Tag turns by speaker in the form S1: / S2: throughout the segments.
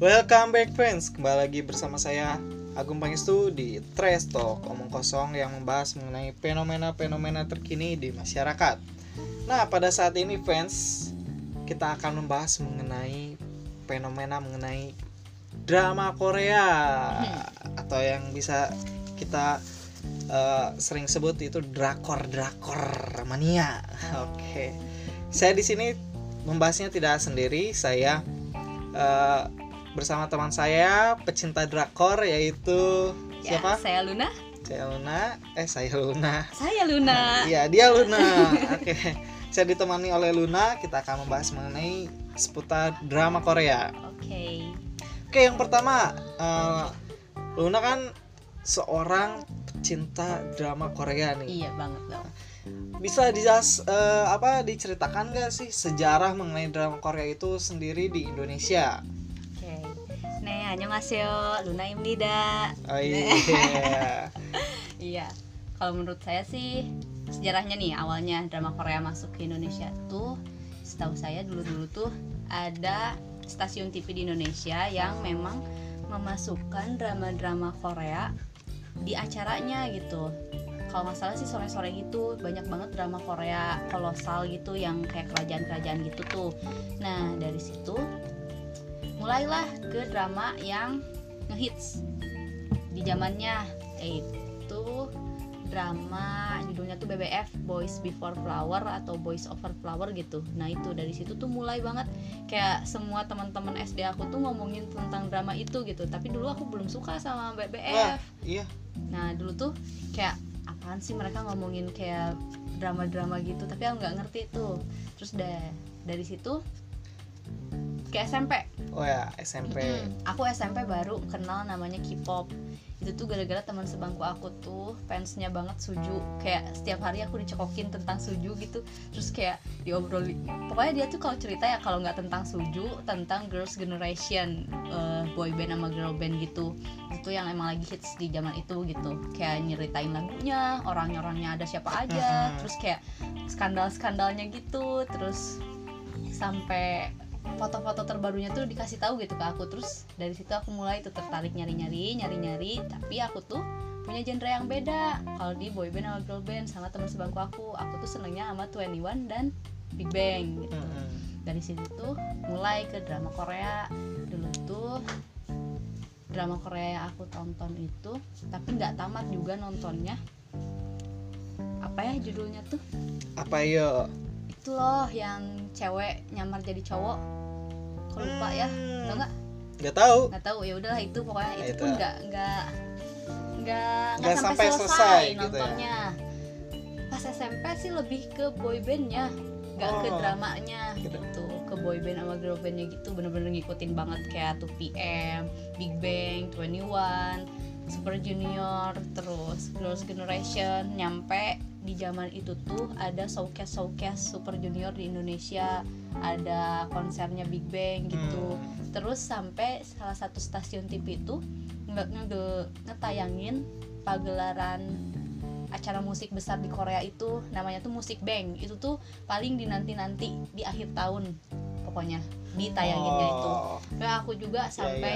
S1: Welcome back friends, kembali lagi bersama saya Agung Pangestu di Trash Talk Omong Kosong yang membahas mengenai fenomena-fenomena terkini di masyarakat. Nah pada saat ini fans, kita akan membahas mengenai fenomena mengenai drama Korea. Atau yang bisa kita uh, sering sebut itu drakor-drakor mania. Oke, saya di sini membahasnya tidak sendiri, saya uh, bersama teman saya pecinta drakor yaitu
S2: Ya,
S1: siapa?
S2: saya Luna.
S1: Saya Luna. Eh saya Luna.
S2: Saya Luna.
S1: Iya dia Luna. Oke. Saya ditemani oleh Luna. Kita akan membahas mengenai seputar drama Korea.
S2: Oke.
S1: Oke yang pertama eh, Luna kan seorang pecinta drama Korea nih.
S2: Iya banget dong.
S1: Bisa dijelas eh, apa diceritakan gak sih sejarah mengenai drama Korea itu sendiri di Indonesia?
S2: Oke. Nih, 안녕하세요. Luna입니다.
S1: Oh iya.
S2: Iya. Kalau menurut saya sih sejarahnya nih awalnya drama Korea masuk ke Indonesia tuh setahu saya dulu-dulu tuh ada stasiun TV di Indonesia yang memang memasukkan drama-drama Korea di acaranya gitu. Kalau nggak salah sih sore-sore gitu banyak banget drama Korea kolosal gitu yang kayak kerajaan-kerajaan gitu tuh. Nah dari situ mulailah ke drama yang ngehits di zamannya yaitu drama judulnya tuh BBF Boys Before Flower atau Boys Over Flower gitu. Nah itu dari situ tuh mulai banget kayak semua teman-teman SD aku tuh ngomongin tentang drama itu gitu. Tapi dulu aku belum suka sama
S1: Wah,
S2: BBF.
S1: iya.
S2: Nah dulu tuh kayak apaan sih mereka ngomongin kayak drama-drama gitu. Tapi aku nggak ngerti tuh. Terus deh dari situ ke SMP
S1: Oh ya, SMP.
S2: Mm-mm. Aku SMP baru kenal namanya K-pop. Itu tuh gara-gara teman sebangku aku tuh fansnya banget Suju. Kayak setiap hari aku dicekokin tentang Suju gitu. Terus kayak diobrolin. Pokoknya dia tuh kalau cerita ya kalau nggak tentang Suju, tentang Girls Generation, eh, boy band sama girl band gitu. Itu yang emang lagi hits di zaman itu gitu. Kayak nyeritain lagunya, orang-orangnya ada siapa aja, terus kayak skandal-skandalnya gitu, terus sampai foto-foto terbarunya tuh dikasih tahu gitu ke aku. Terus dari situ aku mulai tuh tertarik nyari-nyari nyari-nyari. Tapi aku tuh punya genre yang beda. Kalau di boyband sama girl band sama teman sebangku aku aku tuh senengnya sama 21 dan Big Bang gitu. Dari situ tuh mulai ke drama Korea. Dulu tuh drama Korea yang aku tonton itu tapi nggak tamat juga nontonnya. Apa ya judulnya tuh?
S1: Apa yo?
S2: itu loh yang cewek nyamar jadi cowok lupa ya tau nggak
S1: Nggak tahu.
S2: nggak tahu ya udahlah itu pokoknya itu
S1: Itu.
S2: pun nggak nggak nggak
S1: sampai
S2: sampai
S1: selesai
S2: selesai
S1: gitu ya.
S2: nontonnya pas SMP sih lebih ke boybandnya nggak ke
S1: Oh.
S2: dramanya
S1: Gitu.
S2: gitu ke boyband sama girl bandnya gitu bener-bener ngikutin banget kayak 2PM, Big Bang, 21, Super Junior, terus Girls Generation nyampe di zaman itu tuh ada showcase showcase Super Junior di Indonesia ada konsernya Big Bang gitu.
S1: Hmm.
S2: terus sampai salah satu stasiun TV itu nge- ngetayangin pagelaran acara musik besar di Korea itu namanya tuh Musik Bank itu tuh paling dinanti-nanti di akhir tahun pokoknya ditayanginnya itu.
S1: Oh.
S2: nah aku juga
S1: Iya,
S2: sampai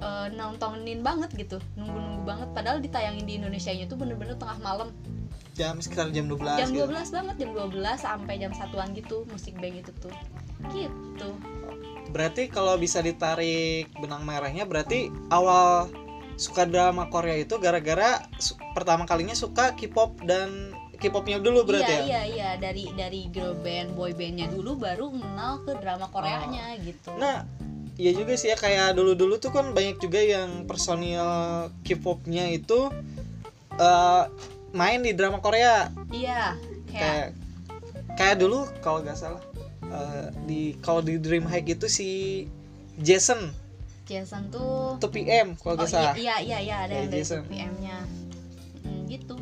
S2: eh, nontonin banget gitu nunggu-nunggu banget. Padahal ditayangin di Indonesia nya tuh bener-bener tengah malam
S1: Jam sekitar jam 12
S2: jam
S1: gitu.
S2: 12 banget jam 12 sampai jam satuan gitu Musik Bank itu tuh. Gitu.
S1: Berarti kalau bisa ditarik benang merahnya berarti awal suka drama Korea itu gara-gara pertama kalinya suka K-pop dan K-popnya dulu berarti
S2: iya
S1: ya?
S2: iya iya. Dari dari girl band boy bandnya dulu baru kenal ke drama Koreanya gitu.
S1: Nah, iya juga sih ya. Kayak dulu-dulu tuh kan banyak juga yang personil K-popnya itu eh, main di drama Korea.
S2: iya kayak
S1: Kayak kayak dulu kalau nggak salah eh, di kalau di Dream High itu si Jason
S2: Jason tuh
S1: 2PM kalau
S2: oh
S1: nggak salah.
S2: iya iya iya ada yang dari
S1: Jason.
S2: PM-nya Mm, gitu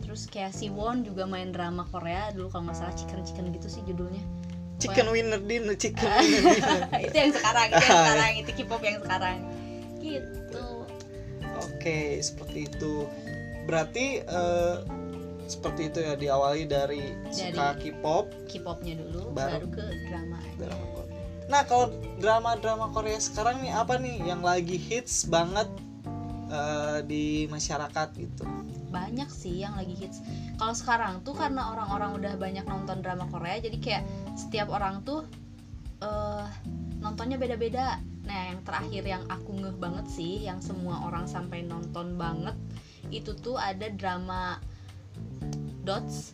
S2: terus kayak si Won juga main drama Korea dulu kalau nggak salah chicken chicken gitu sih judulnya
S1: Chicken Winner Dinner, Chicken Winner Dinner.
S2: itu yang sekarang itu yang sekarang itu K-pop yang sekarang gitu
S1: Oke, seperti itu. Berarti eh, seperti itu ya diawali dari suka K-pop.
S2: K-popnya dulu
S1: Baru-
S2: baru, ke drama
S1: drama Korea. nah kalau drama-drama Korea sekarang nih apa nih yang lagi hits banget eh, di masyarakat gitu?
S2: Banyak sih yang lagi hits. Kalau sekarang tuh karena orang-orang udah banyak nonton drama Korea jadi kayak setiap orang tuh eh nontonnya beda-beda. Nah yang terakhir yang aku ngeh banget sih yang semua orang sampai nonton banget itu tuh ada drama Dots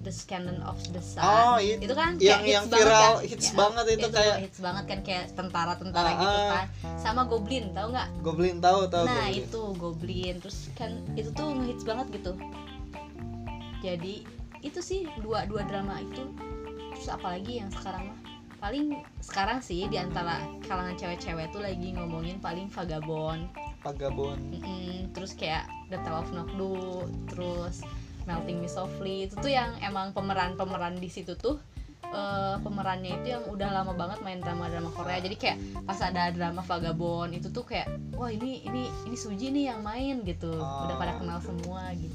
S2: The Scandal of the Sun.
S1: Oh, itu-
S2: itu kan
S1: yang-
S2: hits
S1: yang
S2: banget
S1: viral,
S2: kan?
S1: hits
S2: Ya,
S1: banget itu kayak-
S2: hits banget kan kayak tentara-tentara
S1: Ah,
S2: gitu
S1: ah.
S2: kan. Sama Goblin tau nggak?
S1: Goblin tahu tahu
S2: nah
S1: Goblin.
S2: itu Goblin. Terus kan itu tuh ngehits banget gitu. Jadi itu sih dua dua drama itu. Terus apalagi yang sekarang mah? Paling sekarang sih di antara kalangan cewek-cewek tuh lagi ngomongin paling Vagabond
S1: Vagabond
S2: Mm-mm, terus kayak The Tale of Nokdu terus Melting Me Softly. Itu tuh yang emang pemeran-pemeran di situ tuh eh, pemerannya itu yang udah lama banget main drama-drama Korea. Jadi kayak pas ada drama Vagabond itu tuh kayak wah ini ini ini Suji nih yang main gitu. Udah pada
S1: Oh.
S2: kenal semua gitu.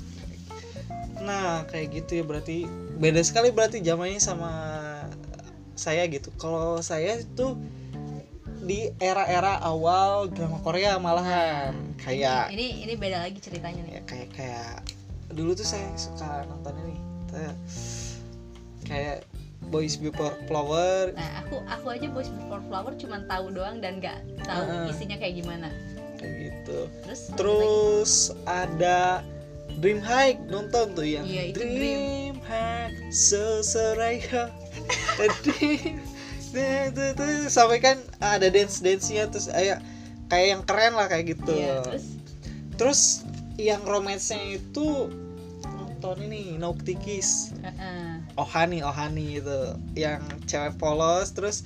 S1: Nah, kayak gitu ya berarti beda sekali berarti zamannya sama saya gitu. Kalau saya itu di era-era awal drama Korea malahan kayak
S2: ini ini beda lagi ceritanya nih
S1: ya kayak kayak dulu tuh saya suka nonton ini Kayak- kayak Boys Before Flower
S2: nah aku aku aja Boys Before Flower cuman tahu doang dan nggak tahu
S1: Heeh.
S2: isinya kayak gimana
S1: kayak gitu.
S2: terus.
S1: Terus ada Dream High nonton tuh yang
S2: Iya, itu
S1: Dream High Dream Tuh, tuh, tuh. Sampai kan ada dance dance nya terus kayak kayak yang keren lah kayak gitu.
S2: Iya, terus?
S1: Terus yang romansnya itu nonton ini Noctikis
S2: heeh.
S1: Ohani Ohani itu. Yang cewek polos terus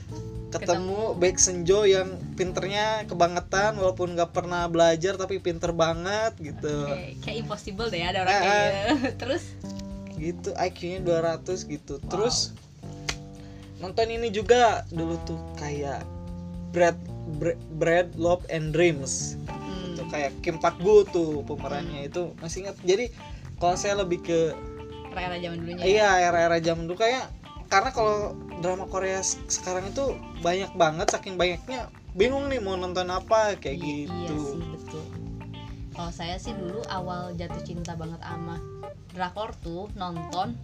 S1: ketemu,
S2: Ketemu.
S1: Baek Senjo yang pinternya kebangetan walaupun nggak pernah belajar tapi pinter banget gitu.
S2: Kayak, kayak impossible deh ada orang
S1: Eh,
S2: kayak gitu. terus?
S1: Gitu IQ-nya 200 gitu. Terus nonton ini juga dulu tuh kayak Bread Bread, Bread Love and Dreams.
S2: Hmm,
S1: tuh kayak Kim Pak Gu tuh pemerannya itu. Masih ingat? Jadi kalau saya lebih ke
S2: era zaman dulunya ya.
S1: iya era-era zaman dulu. Kayak karena kalau drama Korea se- sekarang itu banyak banget saking banyaknya bingung nih mau nonton apa kayak
S2: Iya- iya
S1: gitu.
S2: sih betul. Kalau saya sih dulu awal jatuh cinta banget sama drakor tuh nonton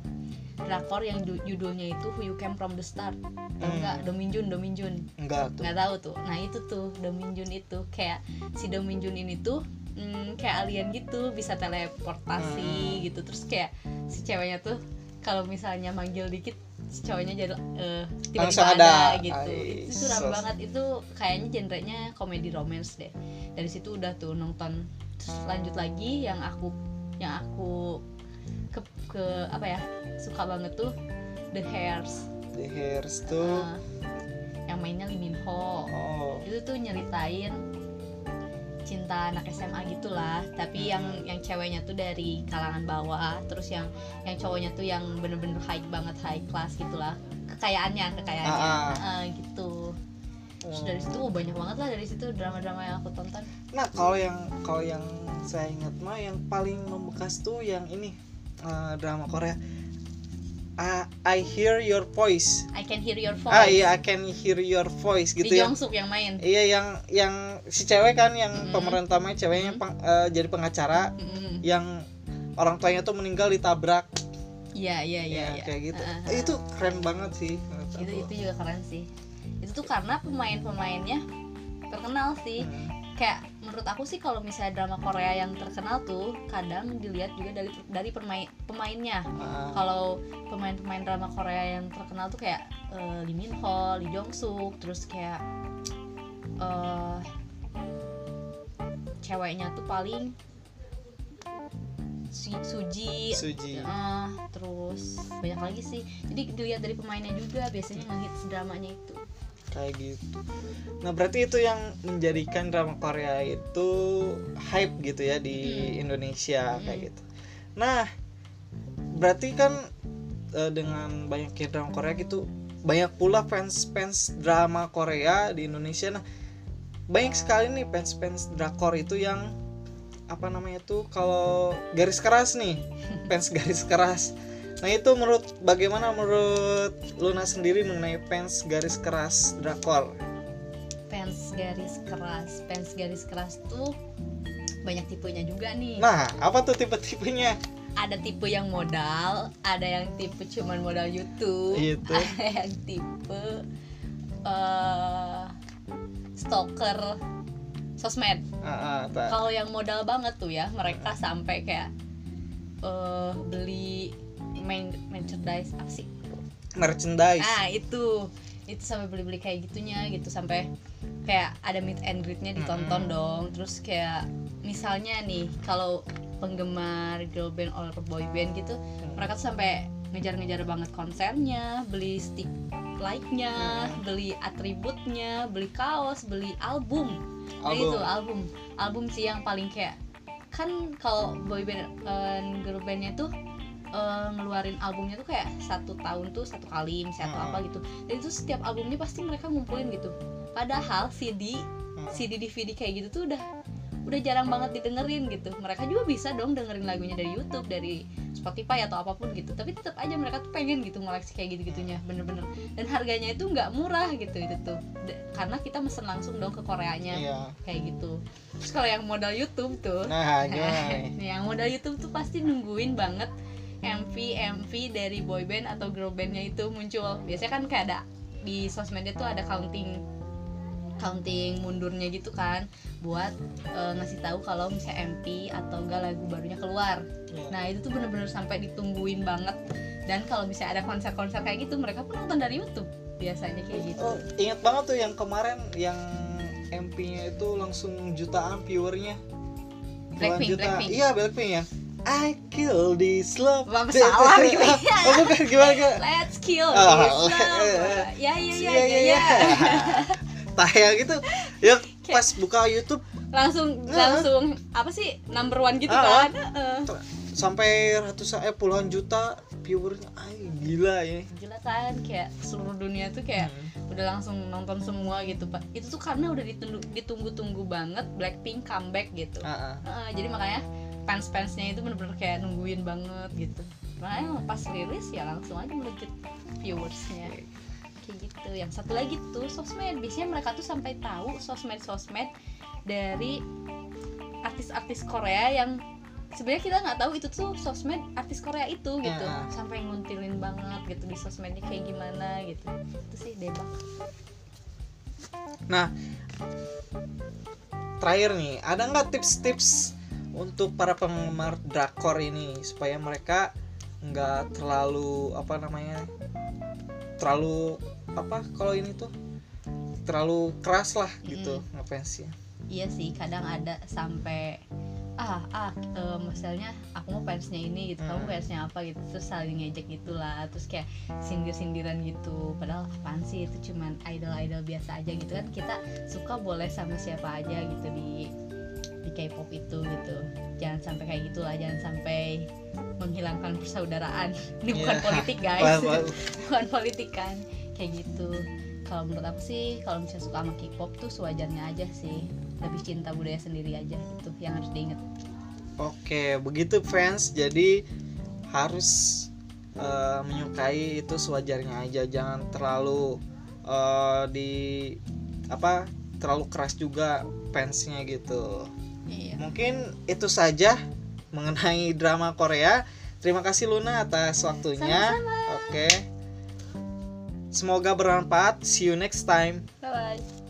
S2: drakor yang ju- judulnya itu Who You Came From The Start. Tau
S1: Hmm.
S2: nggak? Dominjun Dominjun
S1: enggak tuh.
S2: Nggak tahu tuh. Nah itu tuh Dominjun itu. Kayak si Dominjun ini tuh hmm, kayak alien gitu bisa teleportasi
S1: Hmm.
S2: gitu. Terus kayak si ceweknya tuh kalau misalnya manggil dikit si cowoknya jadi eh, tiba-tiba ada. gitu.
S1: Ay,
S2: itu seram
S1: so-
S2: banget. Itu kayaknya genrenya komedi romance deh. Dari situ udah tuh nonton. Terus lanjut lagi yang aku yang aku ke, ke apa ya suka banget tuh The Hairs.
S1: The Hairs tuh.
S2: Eh, yang mainnya Lee Min Ho.
S1: Oh.
S2: Itu tuh nyeritain cinta anak SMA gitulah tapi yang yang ceweknya tuh dari kalangan bawah terus yang yang cowoknya tuh yang bener-bener high banget high class gitulah kekayaannya kekayaannya.
S1: Ah,
S2: Eh, gitu. Terus dari situ oh, banyak banget lah dari situ drama-drama yang aku tonton.
S1: Nah kalau yang kalau yang saya ingat mah yang paling membekas tuh yang ini eh, drama Korea. Ah, I hear your voice.
S2: I can hear your voice
S1: Ah iya I can hear your voice gitu
S2: di
S1: ya.
S2: Jongsuk yang main
S1: Iya yang yang si cewek kan yang
S2: Mm.
S1: pemeran utamanya ceweknya
S2: Mm.
S1: peng- eh, jadi pengacara
S2: Mm-mm.
S1: yang orang tuanya tuh meninggal ditabrak
S2: iya iya iya
S1: ya,
S2: iya.
S1: kayak gitu.
S2: Ah, ah,
S1: Eh, itu keren banget sih.
S2: itu
S1: aku.
S2: itu juga keren sih itu tuh karena pemain-pemainnya terkenal sih
S1: Hmm.
S2: Kayak menurut aku sih kalau misalnya drama Korea yang terkenal tuh kadang dilihat juga dari dari pemain pemainnya
S1: Ah,
S2: kalau pemain-pemain drama Korea yang terkenal tuh kayak eh, Lee Min Ho, Lee Jong Suk, terus kayak eh ceweknya tuh paling Su- Suji,
S1: Suji.
S2: eh, terus banyak lagi sih. Jadi dilihat dari pemainnya juga biasanya ngehits dramanya itu.
S1: Kayak gitu. Nah berarti itu yang menjadikan drama Korea itu hype gitu ya di
S2: Hmm.
S1: Indonesia
S2: Hmm.
S1: kayak gitu. Nah berarti kan eh, dengan banyaknya drama Korea gitu banyak pula fans-fans drama Korea di Indonesia. Nah banyak sekali nih fans-fans drakor itu yang apa namanya tuh kalau garis keras nih fans garis keras Nah itu menurut bagaimana menurut Luna sendiri mengenai fans garis keras drakor?
S2: fans garis keras fans garis keras tuh banyak tipenya juga nih
S1: Nah apa tuh tipe-tipenya?
S2: ada tipe yang modal ada yang tipe cuman modal YouTube
S1: Gitu.
S2: ada yang tipe eh, stalker sosmed
S1: ah, tak.
S2: kalau yang modal banget tuh ya mereka sampai kayak eh, beli main merchandise apa sih
S1: merchandise.
S2: ah itu itu sampai beli-beli kayak gitunya gitu sampai kayak ada meet and greetnya ditonton
S1: Mm-mm.
S2: dong terus kayak misalnya nih kalau penggemar girl band or boy band gitu mereka tuh sampai ngejar-ngejar banget konsernya beli stick like-nya beli atributnya beli kaos beli album Nah,
S1: Album.
S2: itu album album sih yang paling kayak kan kalau boy band eh, girl bandnya tuh eh, ngeluarin albumnya tuh kayak satu tahun tuh satu kali misalnya atau
S1: Hmm.
S2: apa gitu. Dan itu setiap albumnya pasti mereka ngumpulin gitu. Padahal CD
S1: Hmm.
S2: CD DVD kayak gitu tuh udah udah jarang banget didengerin gitu. Mereka juga bisa dong dengerin lagunya dari YouTube dari Spotify atau apa pun gitu. Tapi tetap aja mereka tuh pengen gitu ngoleksi kayak gitu gitunya bener-bener. Dan harganya itu nggak murah gitu itu tuh. D- karena kita mesen langsung dong ke Koreanya
S1: Iya.
S2: kayak gitu. Terus kalau yang modal YouTube tuh
S1: Nah
S2: yang modal YouTube tuh pasti nungguin banget MV MV dari boyband atau girl bandnya itu muncul biasanya kan kayak ada di sosmednya tuh ada counting counting mundurnya gitu kan buat eh, ngasih tahu kalau misalnya MP atau enggak lagu barunya keluar
S1: Iya.
S2: nah itu tuh bener-bener sampai ditungguin banget dan kalau misalnya ada konser-konser kayak gitu mereka pun nonton dari YouTube biasanya kayak gitu
S1: Oh, ingat banget tuh yang kemarin yang MP-nya itu langsung jutaan viewernya.
S2: Blackpink,
S1: juta.
S2: Blackpink.
S1: Iya Blackpink ya. I kill this love.
S2: Wah, salah ya.
S1: oh bukan gimana gimana?
S2: Let's kill
S1: Oh,
S2: this
S1: oh,
S2: love.
S1: eh,
S2: Ya ya ya
S1: Iya,
S2: ya
S1: iya,
S2: ya.
S1: Tayang gitu. Ya pas buka YouTube
S2: Langsung
S1: Ah.
S2: langsung apa sih number one gitu
S1: Ah.
S2: kan? Heeh.
S1: sampai ratusan eh puluhan juta viewernya. Ay, gila ini.
S2: Gila kan kayak seluruh dunia tuh kayak
S1: Hmm.
S2: udah langsung nonton semua gitu pak. Itu tuh karena udah ditunggu ditunggu-tunggu banget Blackpink comeback gitu.
S1: Ah, ah.
S2: Heeh, jadi makanya fans-fansnya itu bener-bener kayak nungguin banget gitu. Makanya pas rilis ya langsung aja melejit viewersnya kayak gitu. Yang satu lagi tuh sosmed. Biasanya mereka tuh sampai tahu sosmed-sosmed dari artis-artis Korea yang sebenarnya kita nggak tahu itu tuh sosmed artis Korea itu gitu.
S1: Ah.
S2: Sampai nguntilin banget gitu di sosmednya kayak gimana gitu. Itu sih debak.
S1: Nah, terakhir nih, ada nggak tips-tips untuk para penggemar drakor ini supaya mereka nggak terlalu apa namanya, terlalu apa kalau ini tuh terlalu keras lah gitu ngefansnya.
S2: Iya sih, kadang ada sampai ah ah eh, misalnya aku mau fansnya ini gitu, kamu
S1: Hmm.
S2: fansnya apa gitu, terus saling ngejek gitulah, terus kayak sindir-sindiran gitu. Padahal apaan sih itu cuman idol-idol biasa aja gitu kan. Kita suka boleh sama siapa aja gitu di di K-pop itu gitu. Jangan sampai kayak gitulah, jangan sampai menghilangkan persaudaraan. Ini bukan
S1: Iya.
S2: politik guys, bukan politik kan, kayak gitu. Kalau menurut aku sih, kalau misalnya suka sama K-pop tuh sewajarnya aja sih lebih cinta budaya sendiri aja gitu yang harus diinget
S1: Oke, begitu fans. Jadi harus eh, menyukai itu sewajarnya aja, jangan terlalu eh, di apa terlalu keras juga fansnya gitu.
S2: Iya
S1: Mungkin itu saja mengenai drama Korea. Terima kasih Luna atas waktunya. Oke. Semoga bermanfaat. See you next time.
S2: bye bye